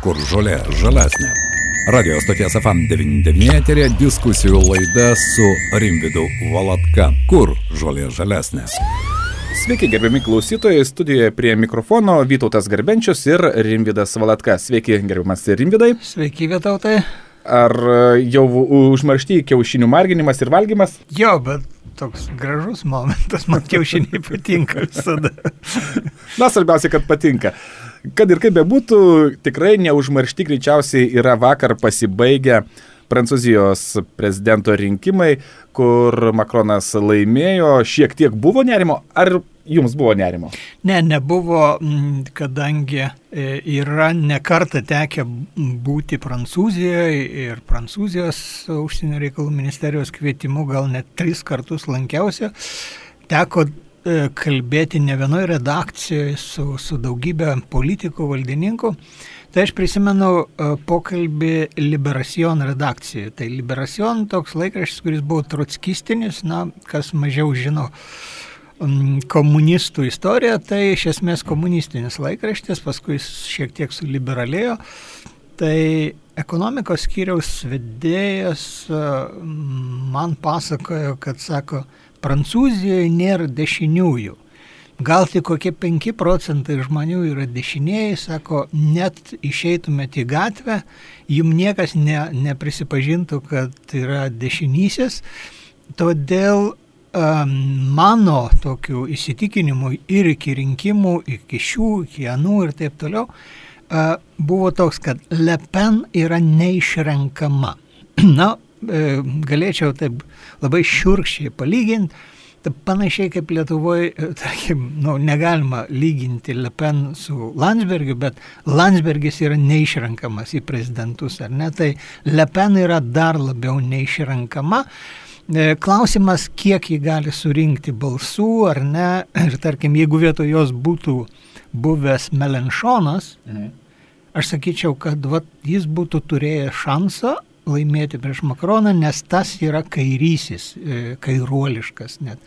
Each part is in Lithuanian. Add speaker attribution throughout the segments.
Speaker 1: kur žolė žalesnė. Radio stoties FM99 eterė diskusijų laida su Rimvidu Valatka. Kur žolė žalesnė?
Speaker 2: Sveiki, gerbiami klausytojai, studijoje prie mikrofono Vytautas Garbenčius ir Rimvidas Valatka. Sveiki, gerbiamas Rimvidai.
Speaker 3: Sveiki, Vytautai.
Speaker 2: Ar jau užmaršti kiaušinių marginimas ir valgymas?
Speaker 3: Jo, bet toks gražus momentas, man kiaušiniai patinka visada.
Speaker 2: Na, svarbiausia, kad patinka. Kad ir kaip bebūtų, tikrai neužmaršti greičiausiai yra vakar pasibaigę Prancūzijos prezidento rinkimai, kur Makronas laimėjo, šiek tiek buvo nerimo, ar jums buvo nerimo?
Speaker 3: Ne, nebuvo, kadangi e, yra nekarta tekę būti Prancūzijoje ir Prancūzijos užsienio reikalų ministerijos kvietimu gal net tris kartus lankiausi. Teko kalbėti ne vienoje redakcijoje su, su daugybė politikų, valdininkų. Tai aš prisimenu e, pokalbį Liberacion redakcijoje. Tai Liberacion toks laikraštis, kuris buvo trotskistinis, na, kas mažiau žino komunistų istoriją, tai iš esmės komunistinis laikraštis, paskui šiek tiek suliberalėjo. Tai ekonomikos skyriaus vedėjas e, man pasakojo, kad sako, Prancūzijoje nėra dešiniųjų. Gal tik kokie 5 procentai žmonių yra dešiniai, sako, net išeitumėte į gatvę, jum niekas ne, neprisipažintų, kad yra dešinysis. Todėl mano tokių įsitikinimų ir iki rinkimų, iki šių, iki anų ir taip toliau, buvo toks, kad Le Pen yra neišrenkama. Na, galėčiau taip labai šiurkščiai palyginti Ta panašiai kaip Lietuvoje, tarkim, nu, negalima lyginti Le Pen su Landsbergiu, bet Landsbergis yra neišrenkamas į prezidentus, ar ne? Tai Le Pen yra dar labiau neišrenkama. E, klausimas, kiek ji gali surinkti balsų, ar ne? Ir tarkim, jeigu vietoj jos būtų buvęs Melenšonas, mhm. aš sakyčiau, kad vat, jis būtų turėjęs šansą laimėti prieš Makroną, nes tas yra kairysis, e, kairuoliškas net.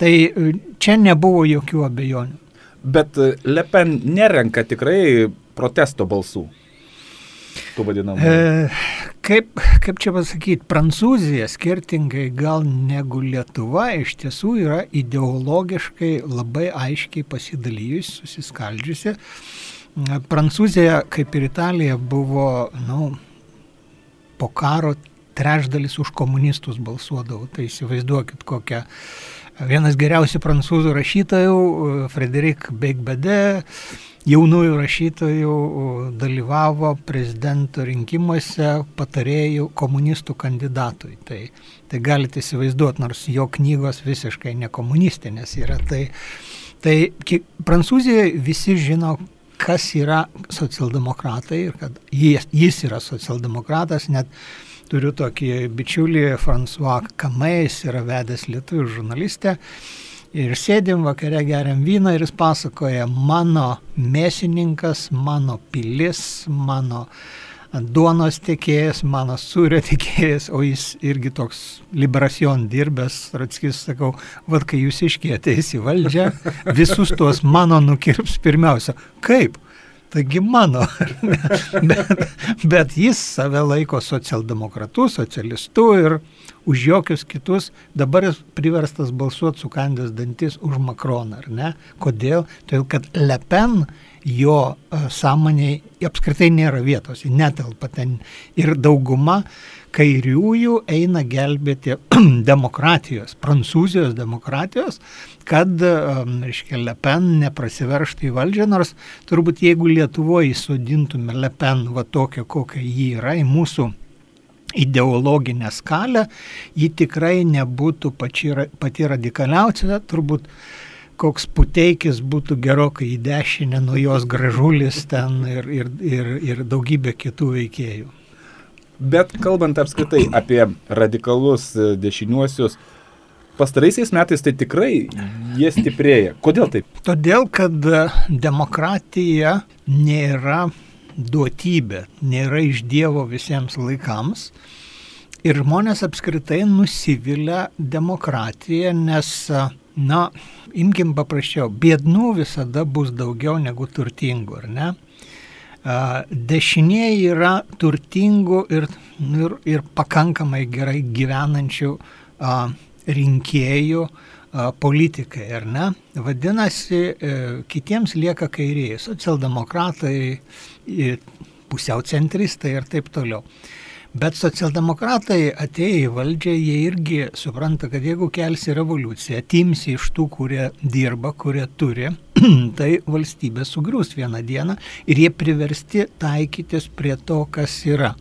Speaker 3: Tai e, čia nebuvo jokių abejonių.
Speaker 2: Bet e, Le Pen nerenka tikrai protesto balsų. E,
Speaker 3: kaip, kaip čia pasakyti, Prancūzija skirtingai gal negu Lietuva iš tiesų yra ideologiškai labai aiškiai pasidalyjusi, susiskaldžiusi. Prancūzija, kaip ir Italija, buvo, na, nu, po karo trečdalis už komunistus balsuodavo. Tai įsivaizduokit kokią. Vienas geriausių prancūzų rašytojų, Frederik Beigbede, jaunųjų rašytojų dalyvavo prezidento rinkimuose patarėjų komunistų kandidatui. Tai, tai galite įsivaizduoti, nors jo knygos visiškai nekomunistinės yra. Tai, tai Prancūzijoje visi žino, kas yra socialdemokratai ir kad jis, jis yra socialdemokratas, net turiu tokį bičiulį François Kamais, yra vedęs lietuvių žurnalistę. Ir sėdim vakare geriam vyną ir jis pasakoja, mano mėsininkas, mano pilis, mano duonos tiekėjas, mano sūrio tiekėjas, o jis irgi toks liberacijon dirbęs, Ratskis, sakau, vad kai jūs iškėtės į valdžią, visus tuos mano nukirps pirmiausia. Kaip? Taigi mano, bet, bet jis save laiko socialdemokratu, socialistu ir už jokius kitus dabar jis priverstas balsuoti sukandęs dantis už Makroną, ar ne? Kodėl? Todėl, kad Le Pen jo e, sąmoniai apskritai nėra vietos, netelpa ten ir dauguma kairiųjų eina gelbėti demokratijos, prancūzijos demokratijos, kad, e, reiškia, Le Pen neprasiverštų į valdžią, nors turbūt jeigu Lietuvoje įsodintume Le Pen va tokią, kokia jį yra į mūsų ideologinę skalę, ji tikrai nebūtų pači, pati radikaliausia, turbūt koks puteikis būtų gerokai į dešinę nuo jos gražulis ten ir, ir, ir, ir daugybė kitų veikėjų.
Speaker 2: Bet kalbant apskritai apie radikalus e, dešiniuosius, pastaraisiais metais tai tikrai jie stiprėja. Kodėl taip?
Speaker 3: Todėl, kad demokratija nėra duotybė, nėra iš Dievo visiems laikams. Ir žmonės apskritai nusivylę demokratiją, nes, na, imkim paprasčiau, biednų visada bus daugiau negu turtingų, ar ne? Dešinieji yra turtingų ir, ir, ir pakankamai gerai gyvenančių rinkėjų politikai, ar ne? Vadinasi, e, kitiems lieka kairieji, socialdemokratai, pusiau centristai ir taip toliau. Bet socialdemokratai atėję į valdžią, jie irgi supranta, kad jeigu kelsi revoliuciją, atimsi iš tų, kurie dirba, kurie turi, tai valstybė sugrius vieną dieną ir jie priversti taikytis prie to, kas yra.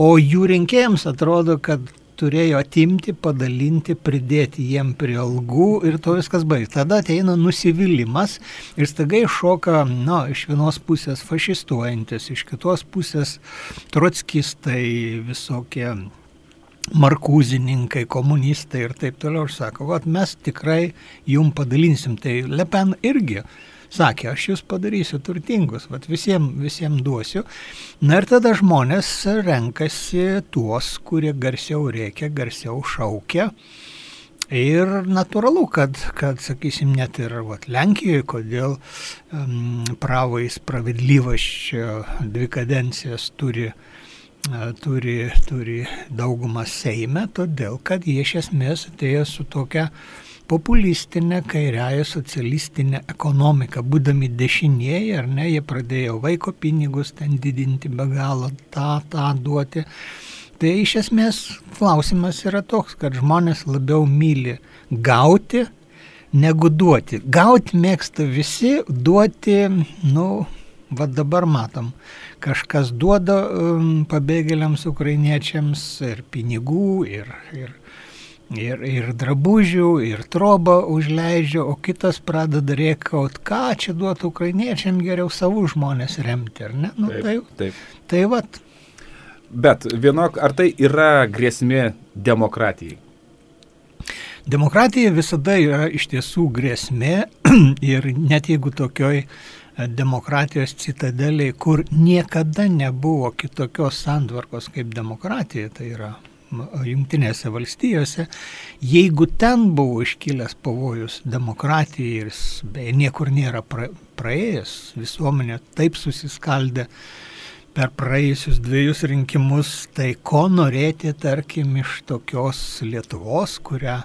Speaker 3: O jų rinkėjams atrodo, kad turėjo atimti, padalinti, pridėti jiem prie algų ir to viskas baigti. Tada ateina nusivylimas ir staiga iššoka, na, iš vienos pusės fašistuojantis, iš kitos pusės trotskistai visokie markūzininkai, komunistai ir taip toliau. Ir sako, kad mes tikrai jum padalinsim. Tai Lepen irgi sakė, aš jūs padarysiu turtingus, vat visiems visiem duosiu. Na ir tada žmonės renkasi tuos, kurie garsiau reikia, garsiau šaukia. Ir natūralu, kad, kad sakysim, net ir vat, Lenkijoje, kodėl um, pravai spravedlyvas dvi kadencijas turi, uh, turi, turi daugumą Seime, todėl kad jie iš esmės atėjo su tokia uh, populistinę, kairiąją, socialistinę ekonomiką. Būdami dešinieji, ar ne, jie pradėjo vaiko pinigus ten didinti be galo, tą, tą duoti. Tai iš esmės klausimas yra toks, kad žmonės labiau myli gauti negu duoti. Gauti mėgsta visi, duoti, nu, va dabar matom, kažkas duoda um, pabėgėliams ukrainiečiams ir pinigų, ir, ir ir, ir drabužių, ir trobą užleidžia, o kitas pradeda rėkaut, ką čia duotų ukrainiečiam geriau savų žmonės remti, ar ne? Nu, taip, tai, taip. Tai vat.
Speaker 2: Bet vienok, ar tai yra grėsmė demokratijai?
Speaker 3: Demokratija visada yra iš tiesų grėsmė ir net jeigu tokioj e, demokratijos citadeliai, kur niekada nebuvo kitokios santvarkos kaip demokratija, tai yra Junktinėse valstijose, jeigu ten buvo iškilęs pavojus demokratijai ir beje niekur nėra praėjęs, visuomenė taip susiskaldė per praėjusius dviejus rinkimus, tai ko norėti, tarkim, iš tokios Lietuvos, kurią,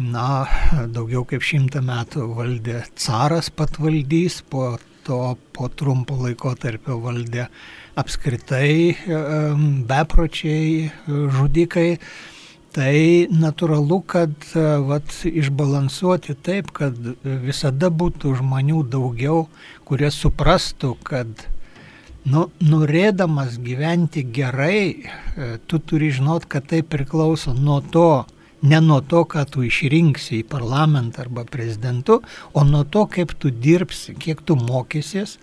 Speaker 3: na, daugiau kaip šimtą metų valdė caras patvaldys, po to po trumpo laiko tarpio valdė apskritai bepročiai, žudikai, tai natūralu, kad vat, išbalansuoti taip, kad visada būtų žmonių daugiau, kurie suprastų, kad nu, norėdamas gyventi gerai, e, tu turi žinot, kad tai priklauso nuo to, ne nuo to, ką tu išrinksi į parlamentą arba prezidentu, o nuo to, kaip tu dirbsi, kiek tu mokysies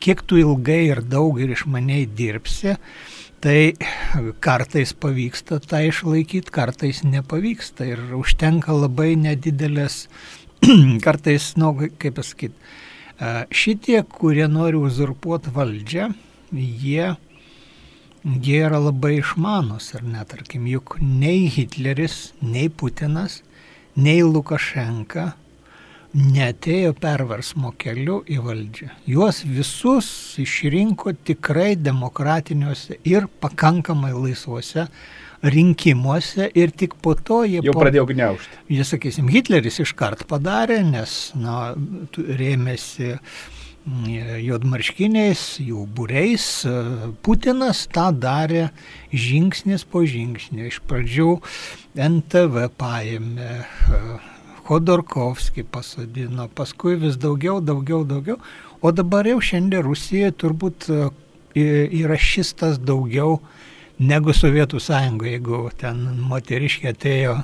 Speaker 3: kiek tu ilgai ir daug ir išmaniai dirbsi, tai kartais pavyksta tą išlaikyti, kartais nepavyksta ir užtenka labai nedidelės, kartais, nu, kaip pasakyti, šitie, kurie nori uzurpuoti valdžią, jie, jie yra labai išmanus ir netarkim, juk nei Hitleris, nei Putinas, nei Lukašenka, netėjo perversmo keliu į valdžią. Juos visus išrinko tikrai demokratiniuose ir pakankamai laisvuose rinkimuose ir tik po to jie...
Speaker 2: Jau po, pradėjo gniaužti.
Speaker 3: Jie, sakysim, Hitleris iškart padarė, nes na, rėmėsi mm, juodmarškiniais, jų būreis. Putinas tą darė žingsnis po žingsnio. Iš pradžių NTV paėmė Khodorkovskį pasodino, paskui vis daugiau, daugiau, daugiau, o dabar jau šiandien Rusijoje turbūt e, yra šis tas daugiau negu Sovietų sąjungoje, jeigu ten moteriškė atėjo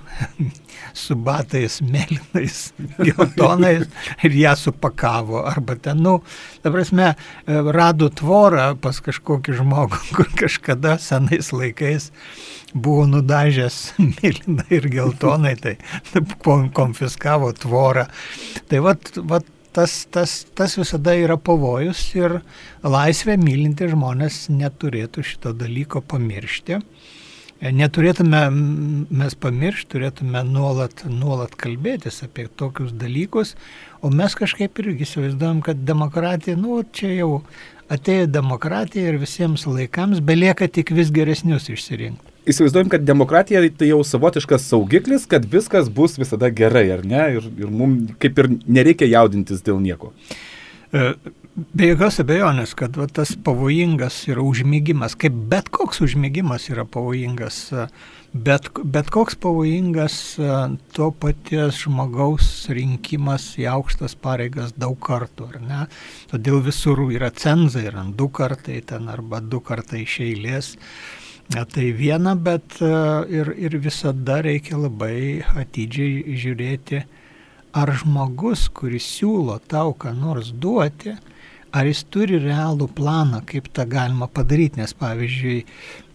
Speaker 3: su batais mėlynais, geltonais ir ją supakavo. Arba ten, nu, ta prasme, e, rado tvorą pas kažkokį žmogų, kur kažkada senais laikais buvo nudažęs mėlynai ir geltonai, tai konfiskavo tvorą. Tai vat, vat tas, tas, tas visada yra pavojus ir laisvę mylinti žmonės neturėtų šito dalyko pamiršti. Neturėtume mes pamiršti, turėtume nuolat, nuolat kalbėtis apie tokius dalykus, o mes kažkaip irgi įsivaizduojam, kad demokratija, nu, čia jau atėjo demokratija ir visiems laikams belieka tik vis geresnius išsirinkti.
Speaker 2: Įsivaizduojam, kad demokratija tai jau savotiškas saugiklis, kad viskas bus visada gerai, ar ne? Ir, ir mums kaip ir nereikia jaudintis dėl nieko.
Speaker 3: E, be jokios abejonės, kad va, tas pavojingas yra užmygimas, kaip bet koks užmygimas yra pavojingas, e, bet, bet koks pavojingas e, to paties žmogaus rinkimas į aukštas pareigas daug kartų, ar ne? Todėl visur yra cenzai, yra du kartai ten arba du kartai iš eilės. Tai viena, bet ir, ir visada reikia labai atidžiai žiūrėti, ar žmogus, kuris siūlo tau ką nors duoti, ar jis turi realų planą, kaip tą galima padaryti, nes pavyzdžiui,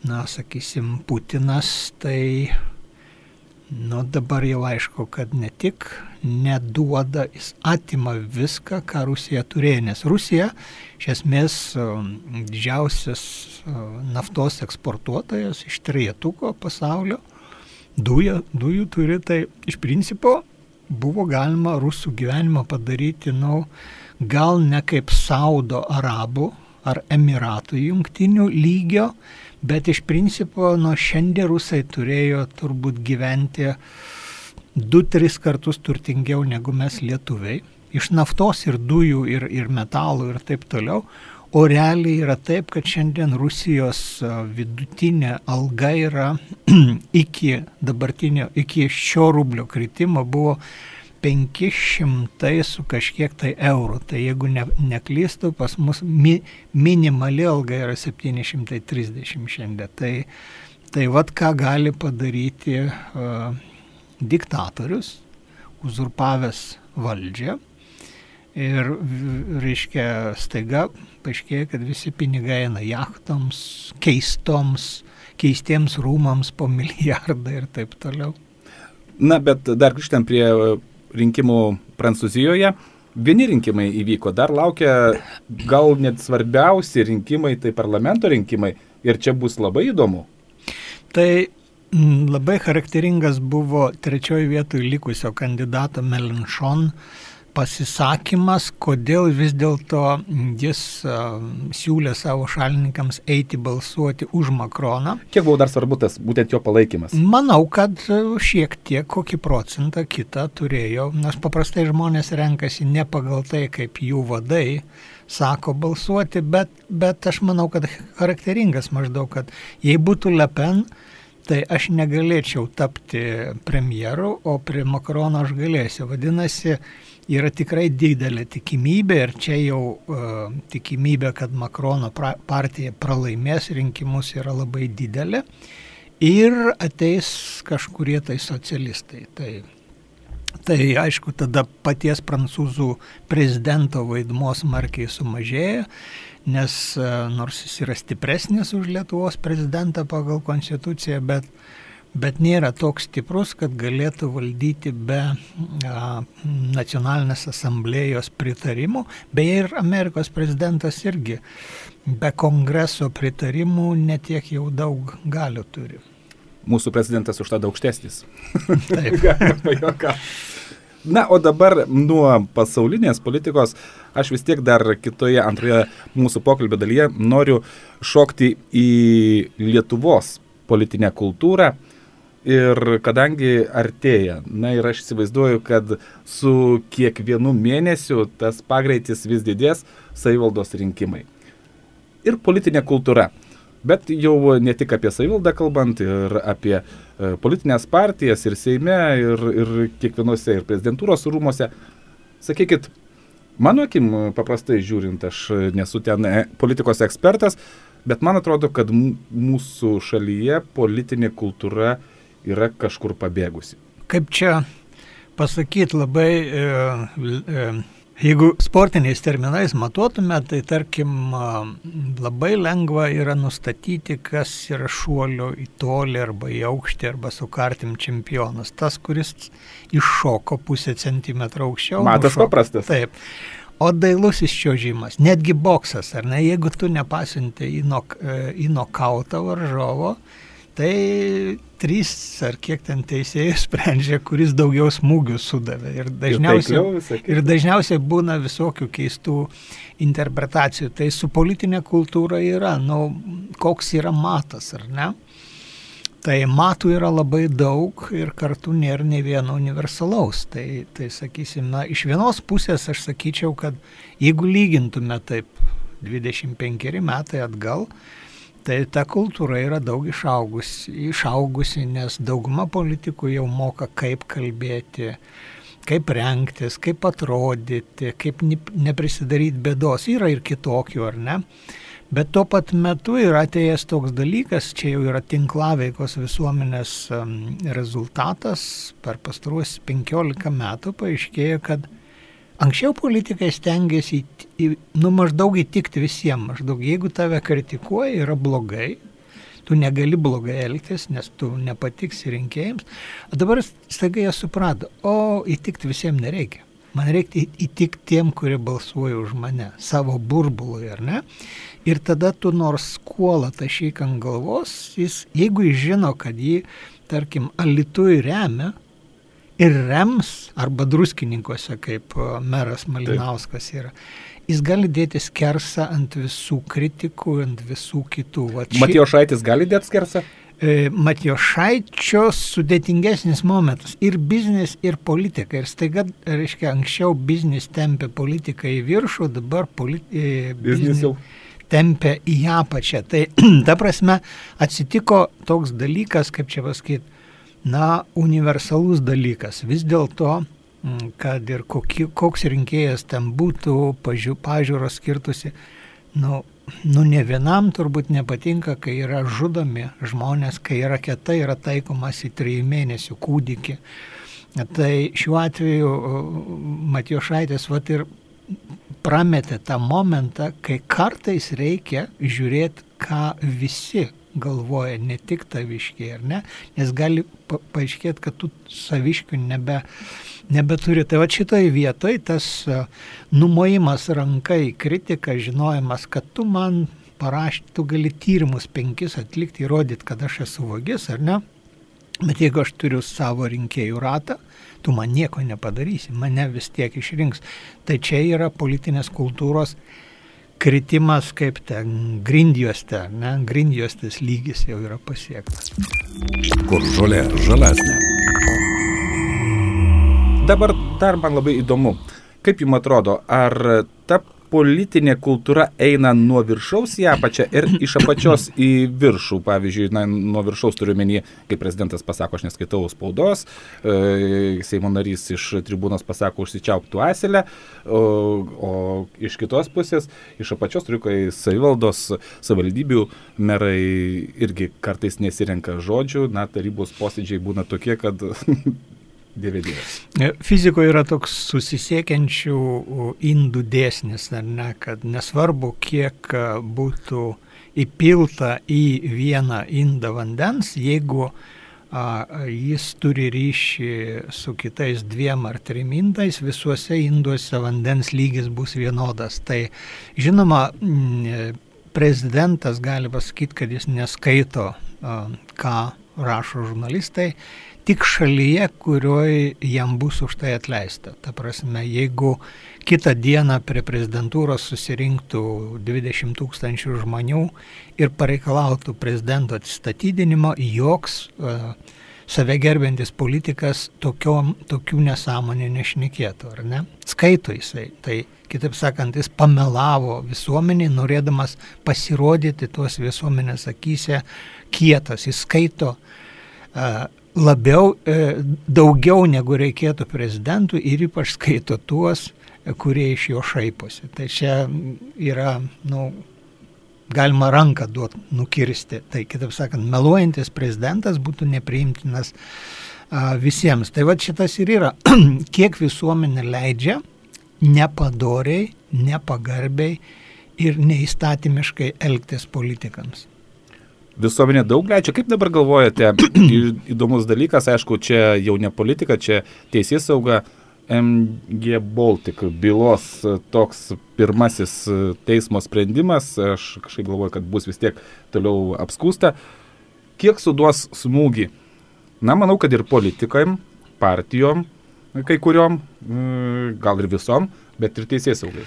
Speaker 3: na, sakysim, Putinas, tai, nu, dabar jau aišku, kad ne tik neduoda, jis atima viską, ką Rusija turėjo, nes Rusija iš esmės didžiausias naftos eksportuotojas iš trietuko pasaulio, dujų, dujų turi, tai iš principo buvo galima rusų gyvenimą padaryti, nu, gal ne kaip Saudo Arabų ar Emiratų jungtinių lygio, bet iš principo nuo šiandien rusai turėjo turbūt gyventi 2-3 kartus turtingiau negu mes lietuviai. Iš naftos ir dujų ir, ir metalų ir taip toliau. O realiai yra taip, kad šiandien Rusijos vidutinė alga yra iki dabartinio, iki šio rublio kritimo buvo 500 su kažkiek tai eurų. Tai jeigu ne, neklystu, pas mus mi, minimali alga yra 730 šiandien. Tai, tai vad ką gali padaryti uh, diktatorius, uzurpavęs valdžią. Ir, reiškia, staiga paaiškėjo, kad visi pinigai eina jachtoms, keistoms, keistiems rūmams po milijardą ir taip toliau.
Speaker 2: Na, bet dar grįžtant prie rinkimų Prancūzijoje. Vieni rinkimai įvyko, dar laukia gal net svarbiausi rinkimai, tai parlamento rinkimai. Ir čia bus labai įdomu.
Speaker 3: Tai labai charakteringas buvo trečioji vietoje likusio kandidato Melanchon pasisakymas, kodėl vis dėlto jis siūlė savo šalininkams eiti balsuoti už Makroną.
Speaker 2: Kiek buvo dar svarbu tas būtent jo palaikymas?
Speaker 3: Manau, kad šiek tiek kokį procentą kitą turėjo, nes paprastai žmonės renkasi ne pagal tai, kaip jų vadai sako balsuoti, bet, bet aš manau, kad charakteringas maždaug, kad jei būtų Le Pen, tai aš negalėčiau tapti premjeru, o prie Makrono aš galėsiu. Vadinasi, yra tikrai didelė tikimybė ir čia jau uh, tikimybė, kad Makrono pra, partija pralaimės rinkimus yra labai didelė ir ateis kažkurie tai socialistai. Tai, tai aišku, tada paties prancūzų prezidento vaidmo smarkiai sumažėja, nes uh, nors jis yra stipresnis už Lietuvos prezidentą pagal konstituciją, bet uh, bet nėra toks stiprus, kad galėtų valdyti be a, nacionalinės asamblėjos pritarimų. Beje, ir Amerikos prezidentas irgi be kongreso pritarimų netiek jau daug galių turi.
Speaker 2: Mūsų prezidentas už tą aukštesnis. Taip. Na, o dabar nuo pasaulinės politikos aš vis tiek dar kitoje antroje mūsų pokalbio dalyje noriu šokti į Lietuvos politinę kultūrą Ir kadangi artėja, na ir aš įsivaizduoju, kad su kiekvienu mėnesiu tas pagreitis vis didės savivaldos rinkimai. Ir politinė kultūra. Bet jau ne tik apie savivaldą kalbant, ir apie e, politinės partijas, ir Seime, ir, ir kiekvienose, ir prezidentūros rūmose. Sakykit, mano akim paprastai žiūrint, aš nesu ten e, politikos ekspertas, bet man atrodo, kad mūsų šalyje politinė kultūra yra kažkur pabėgusi.
Speaker 3: Kaip čia pasakyti labai, e, e, jeigu sportiniais terminais matuotume, tai tarkim labai lengva yra nustatyti, kas yra šuolio į tolį arba į aukštį arba su kartim čempionas. Tas, kuris iššoko pusę centimetro aukščiau.
Speaker 2: Matas nušoko. paprastas.
Speaker 3: Taip. O dailusis čiožimas, netgi boksas, ar ne, jeigu tu nepasiunti į, nok, e, į nokautą varžovo, tai trys ar kiek ten teisėjai sprendžia, kuris daugiau smūgių sudavė. Ir dažniausiai, ir dažniausiai būna visokių keistų interpretacijų. Tai su politinė kultūra yra, nu, koks yra matas, ar ne? Tai matų yra labai daug ir kartu nėra ne vieno universalaus. Tai, tai sakysim, na, iš vienos pusės aš sakyčiau, kad jeigu lygintume taip 25 metai atgal, tai ta kultūra yra daug išaugusi, išaugusi nes dauguma politikų jau moka kaip kalbėti, kaip rengtis, kaip atrodyti, kaip neprisidaryti bėdos. Yra ir kitokių, ar ne? Bet tuo pat metu yra atėjęs toks dalykas, čia jau yra tinklaveikos visuomenės rezultatas, per pastaruosius 15 metų paaiškėjo, kad anksčiau politikai stengiasi, nu maždaug įtikti visiems, maždaug jeigu tave kritikuoja, yra blogai, tu negali blogai elgtis, nes tu nepatiksi rinkėjams. O dabar staiga jie suprato, o įtikti visiems nereikia. Man reikia įtikti tiem, kurie balsuoja už mane, savo burbului, ar ne? Ir tada tu nors skolą tašyk ant galvos, jis, jeigu jis žino, kad jį, tarkim, alitui remia ir rems, arba druskininkose, kaip meras Malinauskas yra, jis gali dėti skersą ant visų kritikų, ant visų kitų.
Speaker 2: Ši... Matijo Šaitis gali dėti skersą?
Speaker 3: E, Matijo Šaičio sudėtingesnis momentas ir biznis, ir politika. Ir staiga, reiškia, anksčiau biznis tempė politiką į viršų, dabar politi... E, biznis jau tempia į apačią. Tai ta prasme atsitiko toks dalykas, kaip čia pasakyti, na, universalus dalykas. Vis dėlto, mm, kad ir kokie, koks rinkėjas ten būtų, pažiū, pažiūros skirtusi, nu, nu, ne vienam turbūt nepatinka, kai yra žudomi žmonės, kai raketa yra taikomas į trijų mėnesių kūdikį. Tai šiuo atveju Matijošaitis vat ir prametė tą momentą, kai kartais reikia žiūrėti, ką visi galvoja, ne tik taviškiai, ar ne, nes gali pa paaiškėti, kad tu saviškių nebe, nebeturi. Tai va šitoj vietoj tas numojimas rankai, kritika, žinojimas, kad tu man parašyti, tu gali tyrimus penkis atlikti, įrodyti, kad aš esu vagis, ar ne, bet jeigu aš turiu savo rinkėjų ratą, tu man nieko nepadarysi, mane vis tiek išrinks. Tai čia yra politinės kultūros kritimas kaip ten grindjuoste, ne, grindjuostės lygis jau yra pasiektas.
Speaker 1: Kur žolė žalesnė.
Speaker 2: Dabar dar man labai įdomu, kaip jums atrodo, ar ta politinė kultūra eina nuo viršaus į apačią ir iš apačios į viršų. Pavyzdžiui, na, nuo viršaus turiu menį, kai prezidentas pasako, aš neskaitau spaudos, e, Seimo narys iš tribūnos pasako, užsičiauptų asilę, o, o iš kitos pusės, iš apačios turiu, kai savivaldos, savivaldybių merai irgi kartais nesirenka žodžių, na, tarybos posėdžiai būna tokie, kad Dievėdėjas.
Speaker 3: E, fizikoje yra toks susisiekiančių indų dėsnis, ar ne, kad nesvarbu, kiek e, būtų įpilta į vieną indą vandens, jeigu a, jis turi ryšį su kitais dviem ar trim indais, visuose induose vandens lygis bus vienodas. Tai žinoma, prezidentas gali pasakyti, kad jis neskaito, a, ką rašo žurnalistai, tik šalyje, kurioje jam bus už tai atleista. Ta prasme, jeigu kitą dieną prie prezidentūros susirinktų 20 tūkstančių žmonių ir pareikalautų prezidento atsistatydinimo, joks uh, save gerbintis politikas tokiom, tokių nesąmonė nešnekėtų, ar ne? Skaito jisai. Tai kitaip sakant, jis pamelavo visuomenį, norėdamas pasirodyti tuos visuomenės akise kietas. Jis skaito uh, labiau, e, daugiau negu reikėtų prezidentų ir ypač skaito tuos, e, kurie iš jo šaiposi. Tai čia yra, nu, galima ranką duoti, nukirsti. Tai kitaip sakant, meluojantis prezidentas būtų nepriimtinas a, visiems. Tai va šitas ir yra, kiek visuomenė leidžia nepadoriai, nepagarbiai ir neįstatymiškai elgtis politikams
Speaker 2: visuomenė daug leidžia. Kaip dabar galvojate, įdomus dalykas, aišku, čia jau ne politika, čia teisės sauga. MG Baltic bylos toks pirmasis teismo sprendimas, aš kažkaip galvoju, kad bus vis tiek toliau apskūsta. kiek suduos smūgį? Na, manau, kad ir politikam, partijom, kai kuriuom, mm, gal ir visom, bet ir teisės saugai.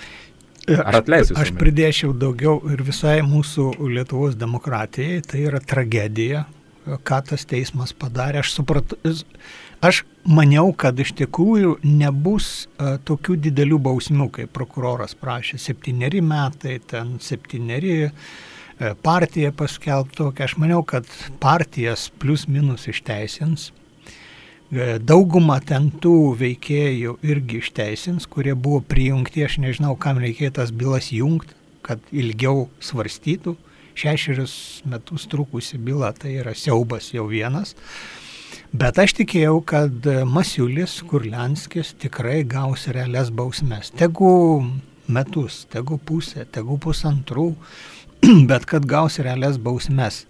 Speaker 2: Ar atleisiu?
Speaker 3: Aš pridėčiau daugiau ir visai mūsų Lietuvos demokratijai, tai yra tragedija, ką tas teismas padarė. Aš supratau, aš maniau, kad iš tikrųjų nebus a, tokių didelių bausmių, kaip prokuroras prašė. Septyneri metai, ten septyneri e, partija paskelbtų, aš maniau, kad partijas plus minus išteisins E, daugumą ten tų veikėjų irgi išteisins, kurie buvo prijungti, aš nežinau, kam reikėjo tas bylas jungti, kad ilgiau svarstytų. Šešerius metus trukusi byla tai yra siaubas jau vienas. Bet aš tikėjau, kad Masiulis, Kurlenskis tikrai gaus realias bausmes. Tegu metus, tegu pusę, tegu pusantrų, bet kad gaus realias bausmes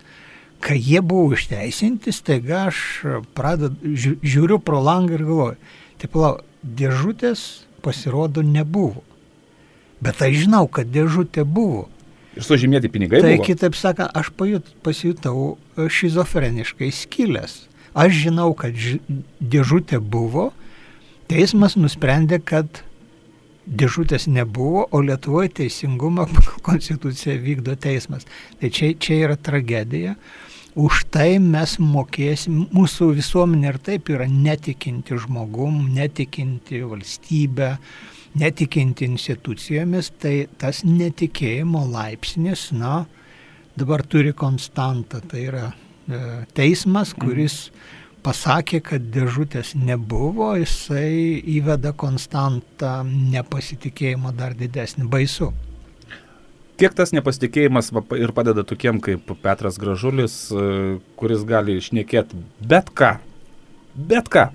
Speaker 3: kai jie buvo išteisinti, staiga aš pradedu, žiūriu pro langą ir galvoju, taip lau, dėžutės pasirodo nebuvo. Bet aš žinau, kad dėžutė buvo.
Speaker 2: Ir sužymėti pinigai.
Speaker 3: Tai
Speaker 2: buvo.
Speaker 3: kitaip sakant, aš pajut, pasijutau šizofreniškai skilęs. Aš žinau, kad ži, dėžutė buvo, teismas nusprendė, kad dėžutės nebuvo, o Lietuvoje teisingumą pagal konstituciją vykdo teismas. Tai čia, čia yra tragedija už tai mes mokėsim, mūsų visuomenė ir taip yra netikinti žmogum, netikinti valstybę, netikinti institucijomis, tai tas netikėjimo laipsnis, na, dabar turi konstantą, tai yra e, teismas, mhm. kuris pasakė, kad dėžutės nebuvo, jisai įveda konstantą nepasitikėjimo dar didesnį, baisu
Speaker 2: kiek tas nepasitikėjimas ir padeda tokiem kaip Petras Gražulis, e, kuris gali išnekėti bet ką. Bet ką.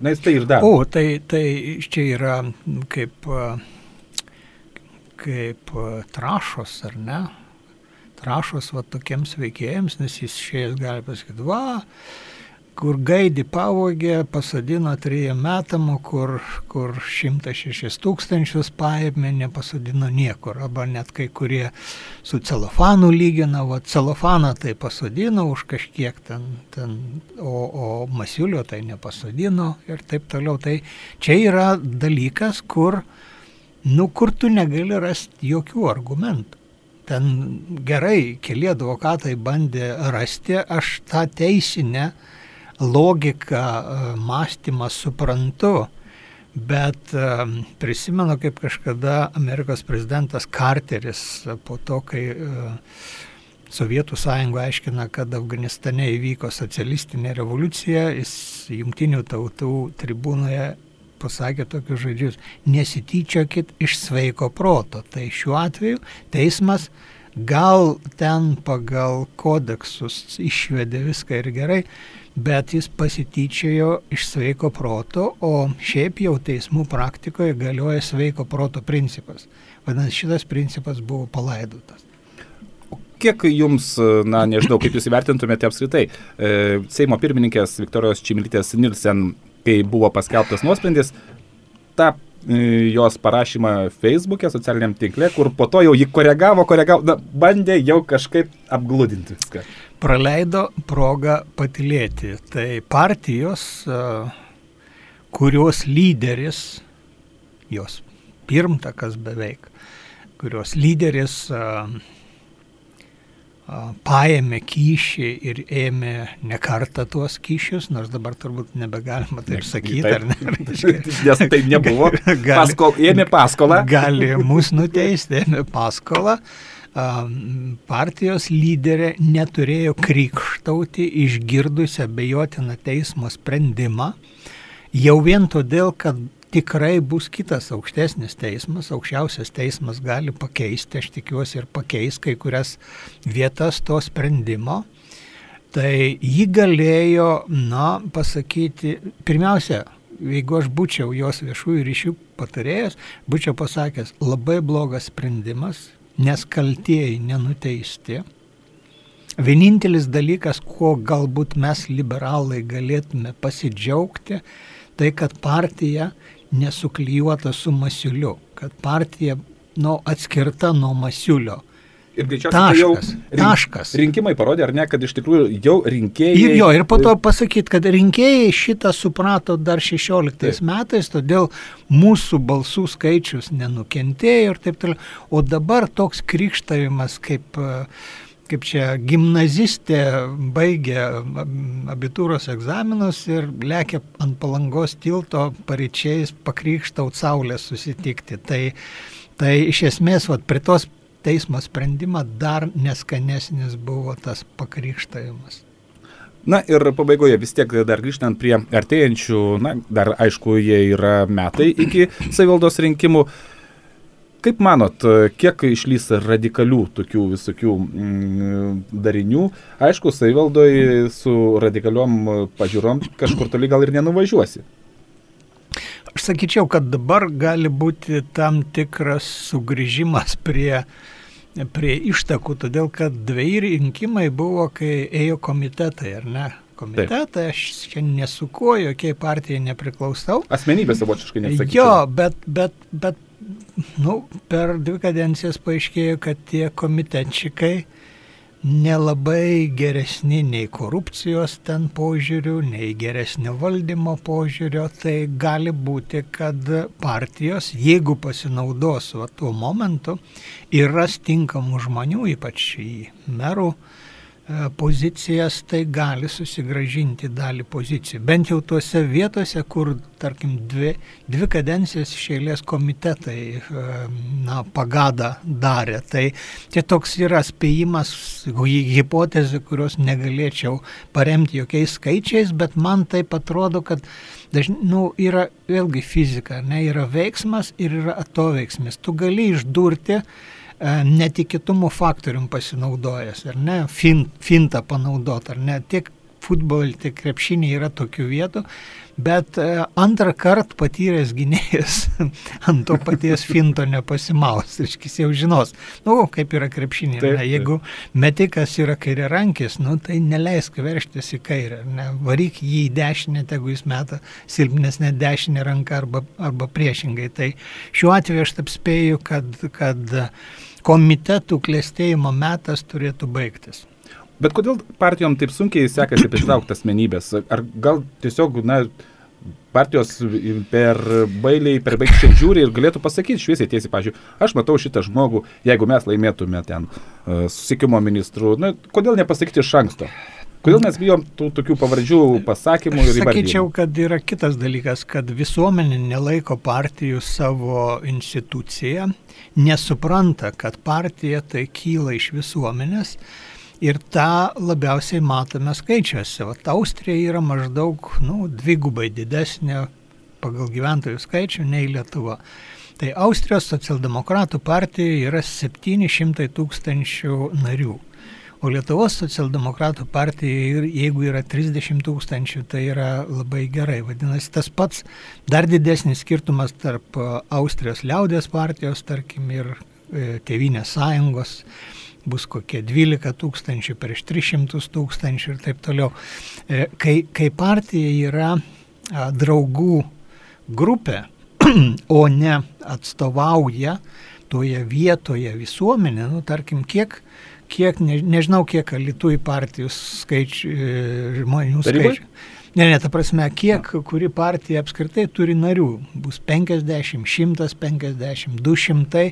Speaker 2: Na jis tai ir daro.
Speaker 3: O, tai, tai čia yra kaip, kaip trašos, ar ne? Trašos va tokiems veikėjams, nes jis šiais gali pasakyti, va, kur gaidį pavogė, pasodino trijiem metam, kur, kur 106 tūkstančius paėmė, nepasodino niekur. Arba net kai kurie su celofanu lygina, o celofaną tai pasodino už kažkiek ten, ten o, o masiulio tai nepasodino ir taip toliau. Tai čia yra dalykas, kur, nu, kur tu negali rasti jokių argumentų. Ten gerai, keli advokatai bandė rasti, aš tą teisinę, logiką, e, mąstymą suprantu, bet e, prisimenu, kaip kažkada Amerikos prezidentas Carteris po to, kai e, Sovietų sąjunga aiškina, kad Afganistane įvyko socialistinė revoliucija, jis jungtinių tautų tribūnoje pasakė tokius žodžius, nesityčiokit iš sveiko proto. Tai šiuo atveju teismas gal ten pagal kodeksus išvedė viską ir gerai, bet jis pasityčiojo iš sveiko proto, o šiaip jau teismų praktikoje galioja sveiko proto principas. Vadinasi, šitas principas buvo palaidotas.
Speaker 2: Kiek jums, na nežinau, kaip jūs įvertintumėte apskritai, e, Seimo pirmininkės Viktorijos Čimilytės Nilsen, kai buvo paskelbtas nuosprendis, tą e, jos parašymą Facebook'e, socialiniam tinkle, kur po to jau jį koregavo, koregavo, na, bandė jau kažkaip apgludinti viską
Speaker 3: praleido progą patilėti. Tai partijos, kurios lyderis, jos pirmtakas beveik, kurios lyderis paėmė kyšį ir ėmė ne kartą tuos kyšius, nors dabar turbūt nebegalima taip ne, sakyti, taip, ar
Speaker 2: ne? Nes tai nebuvo. Gali, Paskol, ėmė paskolą.
Speaker 3: Gali mus nuteisti, ėmė paskolą. Uh, partijos lyderė neturėjo krikštauti išgirdusią bejotiną teismo sprendimą, jau vien todėl, kad tikrai bus kitas aukštesnis teismas, aukščiausias teismas gali pakeisti, aš tikiuosi ir pakeis kai kurias vietas to sprendimo. Tai ji galėjo, na, pasakyti, pirmiausia, jeigu aš būčiau jos viešųjų ryšių patarėjas, būčiau pasakęs, labai blogas sprendimas, nes kaltieji nenuteisti. Vienintelis dalykas, kuo galbūt mes liberalai galėtume pasidžiaugti, tai kad partija nesuklyjuota su masiuliu, kad partija nu, atskirta nuo masiulio.
Speaker 2: Ir greičiausiai tai jau
Speaker 3: Taškas.
Speaker 2: rink-
Speaker 3: Taškas.
Speaker 2: rinkimai parodė, ar ne, kad iš tikrųjų jau rinkėjai...
Speaker 3: Ir jo, ir po to pasakyti, kad rinkėjai šitą suprato dar 16
Speaker 2: Taip.
Speaker 3: metais, todėl mūsų balsų skaičius nenukentėjo ir taip toliau. O dabar toks krikštavimas, kaip, e, kaip čia gimnazistė baigė ab- abitūros egzaminus ir lėkė ant palangos tilto pareičiais pakrikštaut saulės susitikti. Tai, tai iš esmės, vat, prie tos teismo sprendimą dar neskanesnis buvo tas pakrikštavimas.
Speaker 2: Na ir pabaigoje vis tiek dar grįžtant prie artėjančių, na, dar aišku, jie yra metai iki savivaldos rinkimų. Kaip manot, kiek išlys radikalių tokių visokių mm, darinių? Aišku, savivaldoje su radikaliom pažiūrom kažkur toli gal ir nenuvažiuosi.
Speaker 3: Aš sakyčiau, kad dabar gali būti tam tikras sugrįžimas prie, prie ištakų, todėl kad dviejai rinkimai buvo, kai ėjo komitetai, ar ne? Komitetai, aš čia nesu kuo, jokiai partijai nepriklausau.
Speaker 2: Asmenybė savotiškai nesakyčiau.
Speaker 3: Jo, bet, bet, bet nu, per dvi kadencijas paaiškėjo, kad tie komitečikai nelabai geresni nei korupcijos ten požiūrių, nei geresnio valdymo požiūrio, tai gali būti, kad partijos, jeigu pasinaudos va, tuo momentu ir ras tinkamų žmonių, ypač į merų pozicijas, tai gali susigražinti dalį pozicijų. Bent jau tuose vietose, kur, tarkim, dvi, dvi kadencijas iš eilės komitetai e, na, pagadą darė. Tai čia toks yra spėjimas, hi- hipotezė, kurios negalėčiau paremti jokiais skaičiais, bet man taip atrodo, kad dažnai nu, yra vėlgi fizika, ne, yra veiksmas ir yra atoveiksmis. Tu gali išdurti e, netikėtumo faktorium pasinaudojęs, ar ne, fin, fintą panaudoti, ar ne, tiek futbolai, tiek krepšiniai yra tokių vietų, bet e, antrą kartą patyręs gynėjas ant to paties finto nepasimaus, reiškia, jau žinos, nu, kaip yra krepšiniai,
Speaker 2: Taip,
Speaker 3: ne, jeigu metikas yra kairė rankis, nu, tai neleisk verštis į kairę, ne, varyk jį į dešinę, tegu jis meta silpnesnę dešinę ranką arba, arba priešingai. Tai šiuo atveju aš taip spėju, kad, kad komitetų klėstėjimo metas turėtų baigtis.
Speaker 2: Bet kodėl partijom taip sunkiai sekasi pritraukti asmenybės? Ar gal tiesiog, na, partijos per bailiai, per baigščiai žiūri ir galėtų pasakyti šviesiai tiesiai, pažiūrėjau, aš matau šitą žmogų, jeigu mes laimėtume ten uh, susikimo ministrų, na, kodėl nepasakyti iš anksto? Kodėl mes bijom tų tokių pavardžių pasakymų ir įvardinimų?
Speaker 3: sakyčiau, kad yra kitas dalykas, kad visuomenė nelaiko partijų savo instituciją, nesupranta, kad partija tai kyla iš visuomenės ir tą labiausiai matome skaičiuose. Vat Austrija yra maždaug nu, dvigubai didesnė pagal gyventojų skaičių nei Lietuva. Tai Austrijos socialdemokratų partija yra 700 tūkstančių narių. O Lietuvos socialdemokratų partija, jeigu yra 30 tūkstančių, tai yra labai gerai. Vadinasi, tas pats dar didesnis skirtumas tarp Austrijos liaudės partijos, tarkim, ir e, Tevinės sąjungos bus kokie 12 tūkstančių prieš 300 tūkstančių ir taip toliau. E, Kai, kai partija yra draugų grupė, o ne atstovauja toje vietoje visuomenė, nu, tarkim, kiek, kiek ne, nežinau, kiek Lietuvai partijų skaičių, e, žmonių skaičių. Ne, ne, ta prasme, kiek kuri partija apskritai turi narių. Bus 50, 150, 200,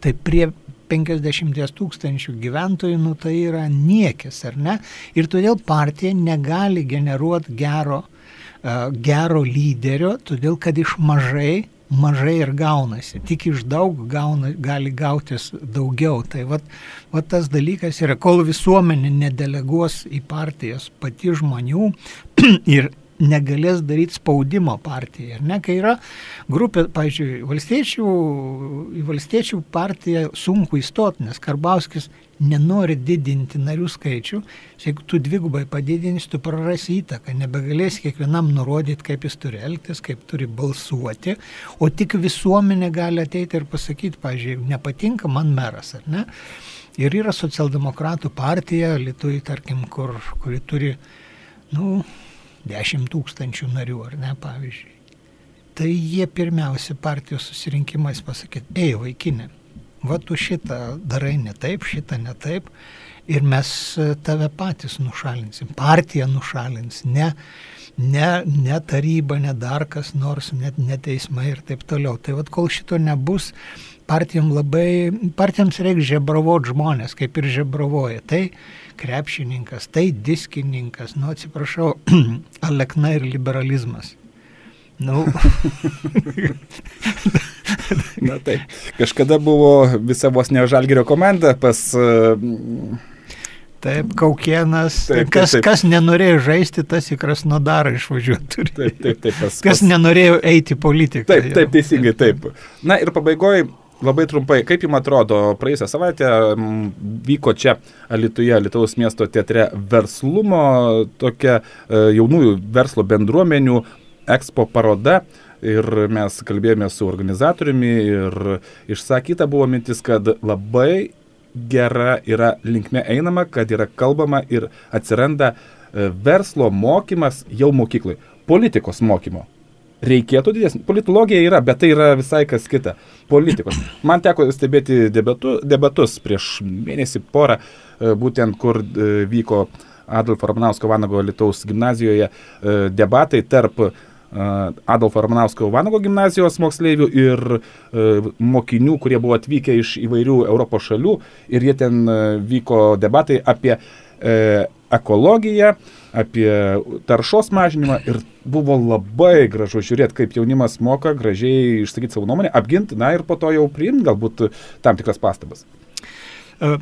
Speaker 3: tai prie 50 tūkstančių gyventojų, nu tai yra niekis, ar ne? Ir todėl partija negali generuoti gero, uh, gero lyderio, todėl kad iš mažai mažai ir gaunasi, tik iš daug gauna, gali gautis daugiau. Tai vat, vat tas dalykas yra, kol visuomenė nedeleguos į partijas pati žmonių ir negalės daryti spaudimo partijai. Ir ne, kai yra grupė, pavyzdžiui, valstiečių, į valstiečių partiją sunku įstoti, nes Karbauskis nenori didinti narių skaičių. Jeigu tu dvigubai padidinsi, tu prarasi įtaką, nebegalėsi kiekvienam nurodyti, kaip jis turi elgtis, kaip turi balsuoti, o tik visuomenė gali ateiti ir pasakyti, pavyzdžiui, nepatinka man meras, ar ne? Ir yra socialdemokratų partija, Lietuvai, tarkim, kur, kuri turi, nu, 10 tūkstančių narių, ar ne, pavyzdžiui. Tai jie pirmiausia partijos susirinkimais pasakyti, ei vaikinė, va tu šitą darai ne taip, šitą ne taip ir mes tave patys nušalinsim, partija nušalins, ne, ne, ne taryba, ne dar kas nors, net ne teismai ir taip toliau. Tai vad kol šito nebus, partijom labai, partijams reikia žebravot žmonės, kaip ir žebravoja. Tai krepšininkas, tai diskininkas, nu atsiprašau, alekna ir liberalizmas. Nu.
Speaker 2: Na taip. Kažkada buvo visa vos ne Žalgerio komanda pas uh,
Speaker 3: Taip, Kaukienas, taip, kas, taip, taip. kas nenorėjo žaisti, tas į Krasnodarą išvažiuoti.
Speaker 2: Taip, taip, taip. Pas,
Speaker 3: kas pas... nenorėjo eiti politiką.
Speaker 2: Taip, taip, teisingai, taip. Na ir pabaigoje, labai trumpai, kaip jums atrodo, praėjusią savaitę vyko čia Alitoje, Lietuvos miesto teatre verslumo, tokia e, jaunųjų verslo bendruomenių ekspo paroda. Ir mes kalbėjome su organizatoriumi ir išsakyta buvo mintis, kad labai gera yra linkme einama, kad yra kalbama ir atsiranda e, verslo mokymas jau mokyklai, politikos mokymo. Reikėtų didesnį. Politologija yra, bet tai yra visai kas kita. Politikos. Man teko stebėti debatų, debatus prieš mėnesį porą, e, būtent kur e, vyko Adolfo Ramanausko Vanago Lietuvos gimnazijoje debatai tarp Adolfo Ramanausko Vanago gimnazijos moksleivių ir mokinių, kurie buvo atvykę iš įvairių Europos šalių ir jie ten vyko debatai apie ekologiją, apie taršos mažinimą ir buvo labai gražu žiūrėti, kaip jaunimas moka gražiai išsakyti savo nuomonę, apginti, na ir po to jau priimti galbūt tam tikras pastabas.
Speaker 3: Uh.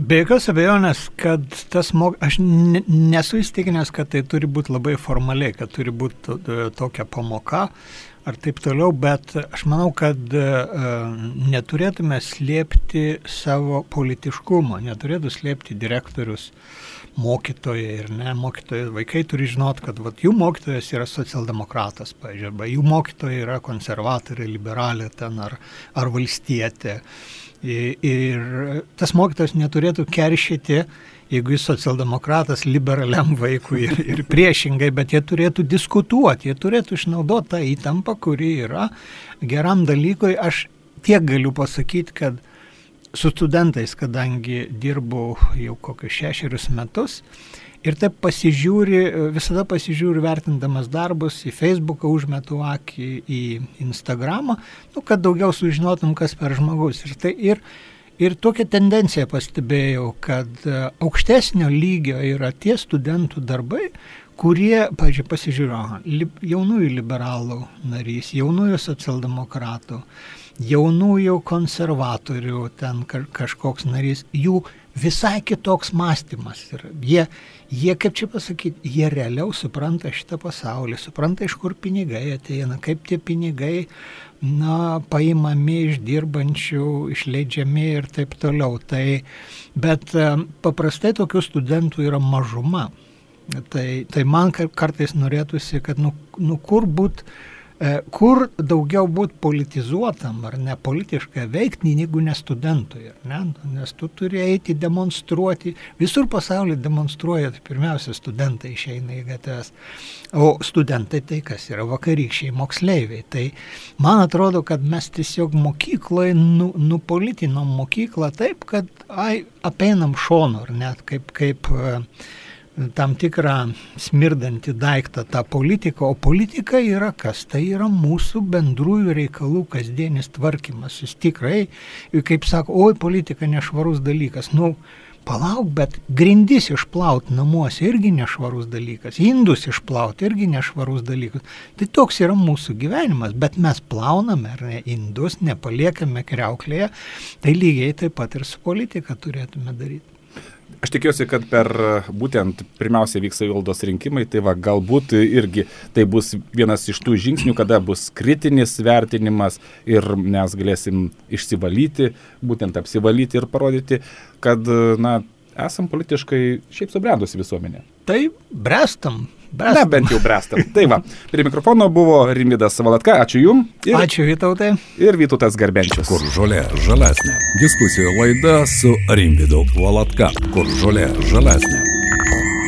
Speaker 3: Be jokios abejonės, kad tas mok... aš ne, nesu įstikinęs, kad tai turi būti labai formaliai, kad turi būti tokia pamoka ar taip toliau, bet aš manau, kad uh, neturėtume slėpti savo politiškumo, neturėtų slėpti direktorius mokytojai ir ne mokytojai, vaikai turi žinot, kad vat, jų mokytojas yra socialdemokratas, pažiūrėjau, arba jų mokytojai yra konservatoriai, liberalė ten ar, ar valstietė. Uh, Ir tas mokytas neturėtų keršyti, jeigu jis socialdemokratas liberaliam vaikui ir, ir priešingai, bet jie turėtų diskutuoti, jie turėtų išnaudoti tą įtampą, kuri yra geram dalykui. Aš tiek galiu pasakyti, kad su studentais, kadangi dirbu jau kokius šešerius metus, Ir taip pasižiūri, visada pasižiūri vertindamas darbus, į Facebooką užmetu akį, į Instagramą, nu, kad daugiau sužinotum, kas per žmogus. Ir, tai, ir, ir tokią tendenciją pastebėjau, kad e, aukštesnio lygio yra tie studentų darbai, kurie, pažiūrėjau, pasižiūrėjo, li, jaunųjų liberalų narys, jaunųjų socialdemokratų, jaunųjų konservatorių ten kažkoks narys, jų visai kitoks mąstymas. Ir jie, jie, kaip čia pasakyti, jie realiau supranta šitą pasaulį, supranta, iš kur pinigai ateina, kaip tie pinigai, na, paimami iš dirbančių, išleidžiami ir taip toliau. Tai, bet e, paprastai tokių studentų yra mažuma. Tai, tai man kartais norėtųsi, kad nu, nu kur būt E, kur daugiau būti politizuotam ar ne politiškai veikti, negu ne studentui. Ne? Nes tu turi eiti demonstruoti, visur pasaulyje demonstruoja, tai pirmiausia, studentai išeina į gatves. O studentai tai kas yra vakarykščiai moksleiviai. Tai man atrodo, kad mes tiesiog mokykloje nu, nupolitinom mokyklą taip, kad ai, apeinam šonu, ar net kaip, kaip uh, tam tikrą smirdantį daiktą, tą politiką, o politika yra kas? Tai yra mūsų bendrųjų reikalų kasdienis tvarkymas. Jis tikrai, kaip sako, oi, politika nešvarus dalykas. Nu, palauk, bet grindis išplauti namuose irgi nešvarus dalykas, indus išplauti irgi nešvarus dalykas. Tai toks yra mūsų gyvenimas, bet mes plauname ar ne indus, nepaliekame kreuklėje, tai lygiai taip pat ir su politika turėtume daryti.
Speaker 2: Aš tikiuosi, kad per būtent pirmiausia vyks savivaldos rinkimai, tai va galbūt irgi tai bus vienas iš tų žingsnių, kada bus kritinis vertinimas ir mes galėsim išsivalyti, būtent apsivalyti ir parodyti, kad, na, esam politiškai šiaip subrendusi visuomenė.
Speaker 3: Tai brestam,
Speaker 2: Brestam. Na, bent jau brestam. Tai va, prie mikrofono buvo Rimidas Valatka, ačiū Jums.
Speaker 3: Ir, ačiū Vytautai.
Speaker 2: Ir Vytautas Garbenčius.
Speaker 1: Kur žolė žalesnė. Diskusijų laida su Rimidu Valatka. Kur žolė žalesnė.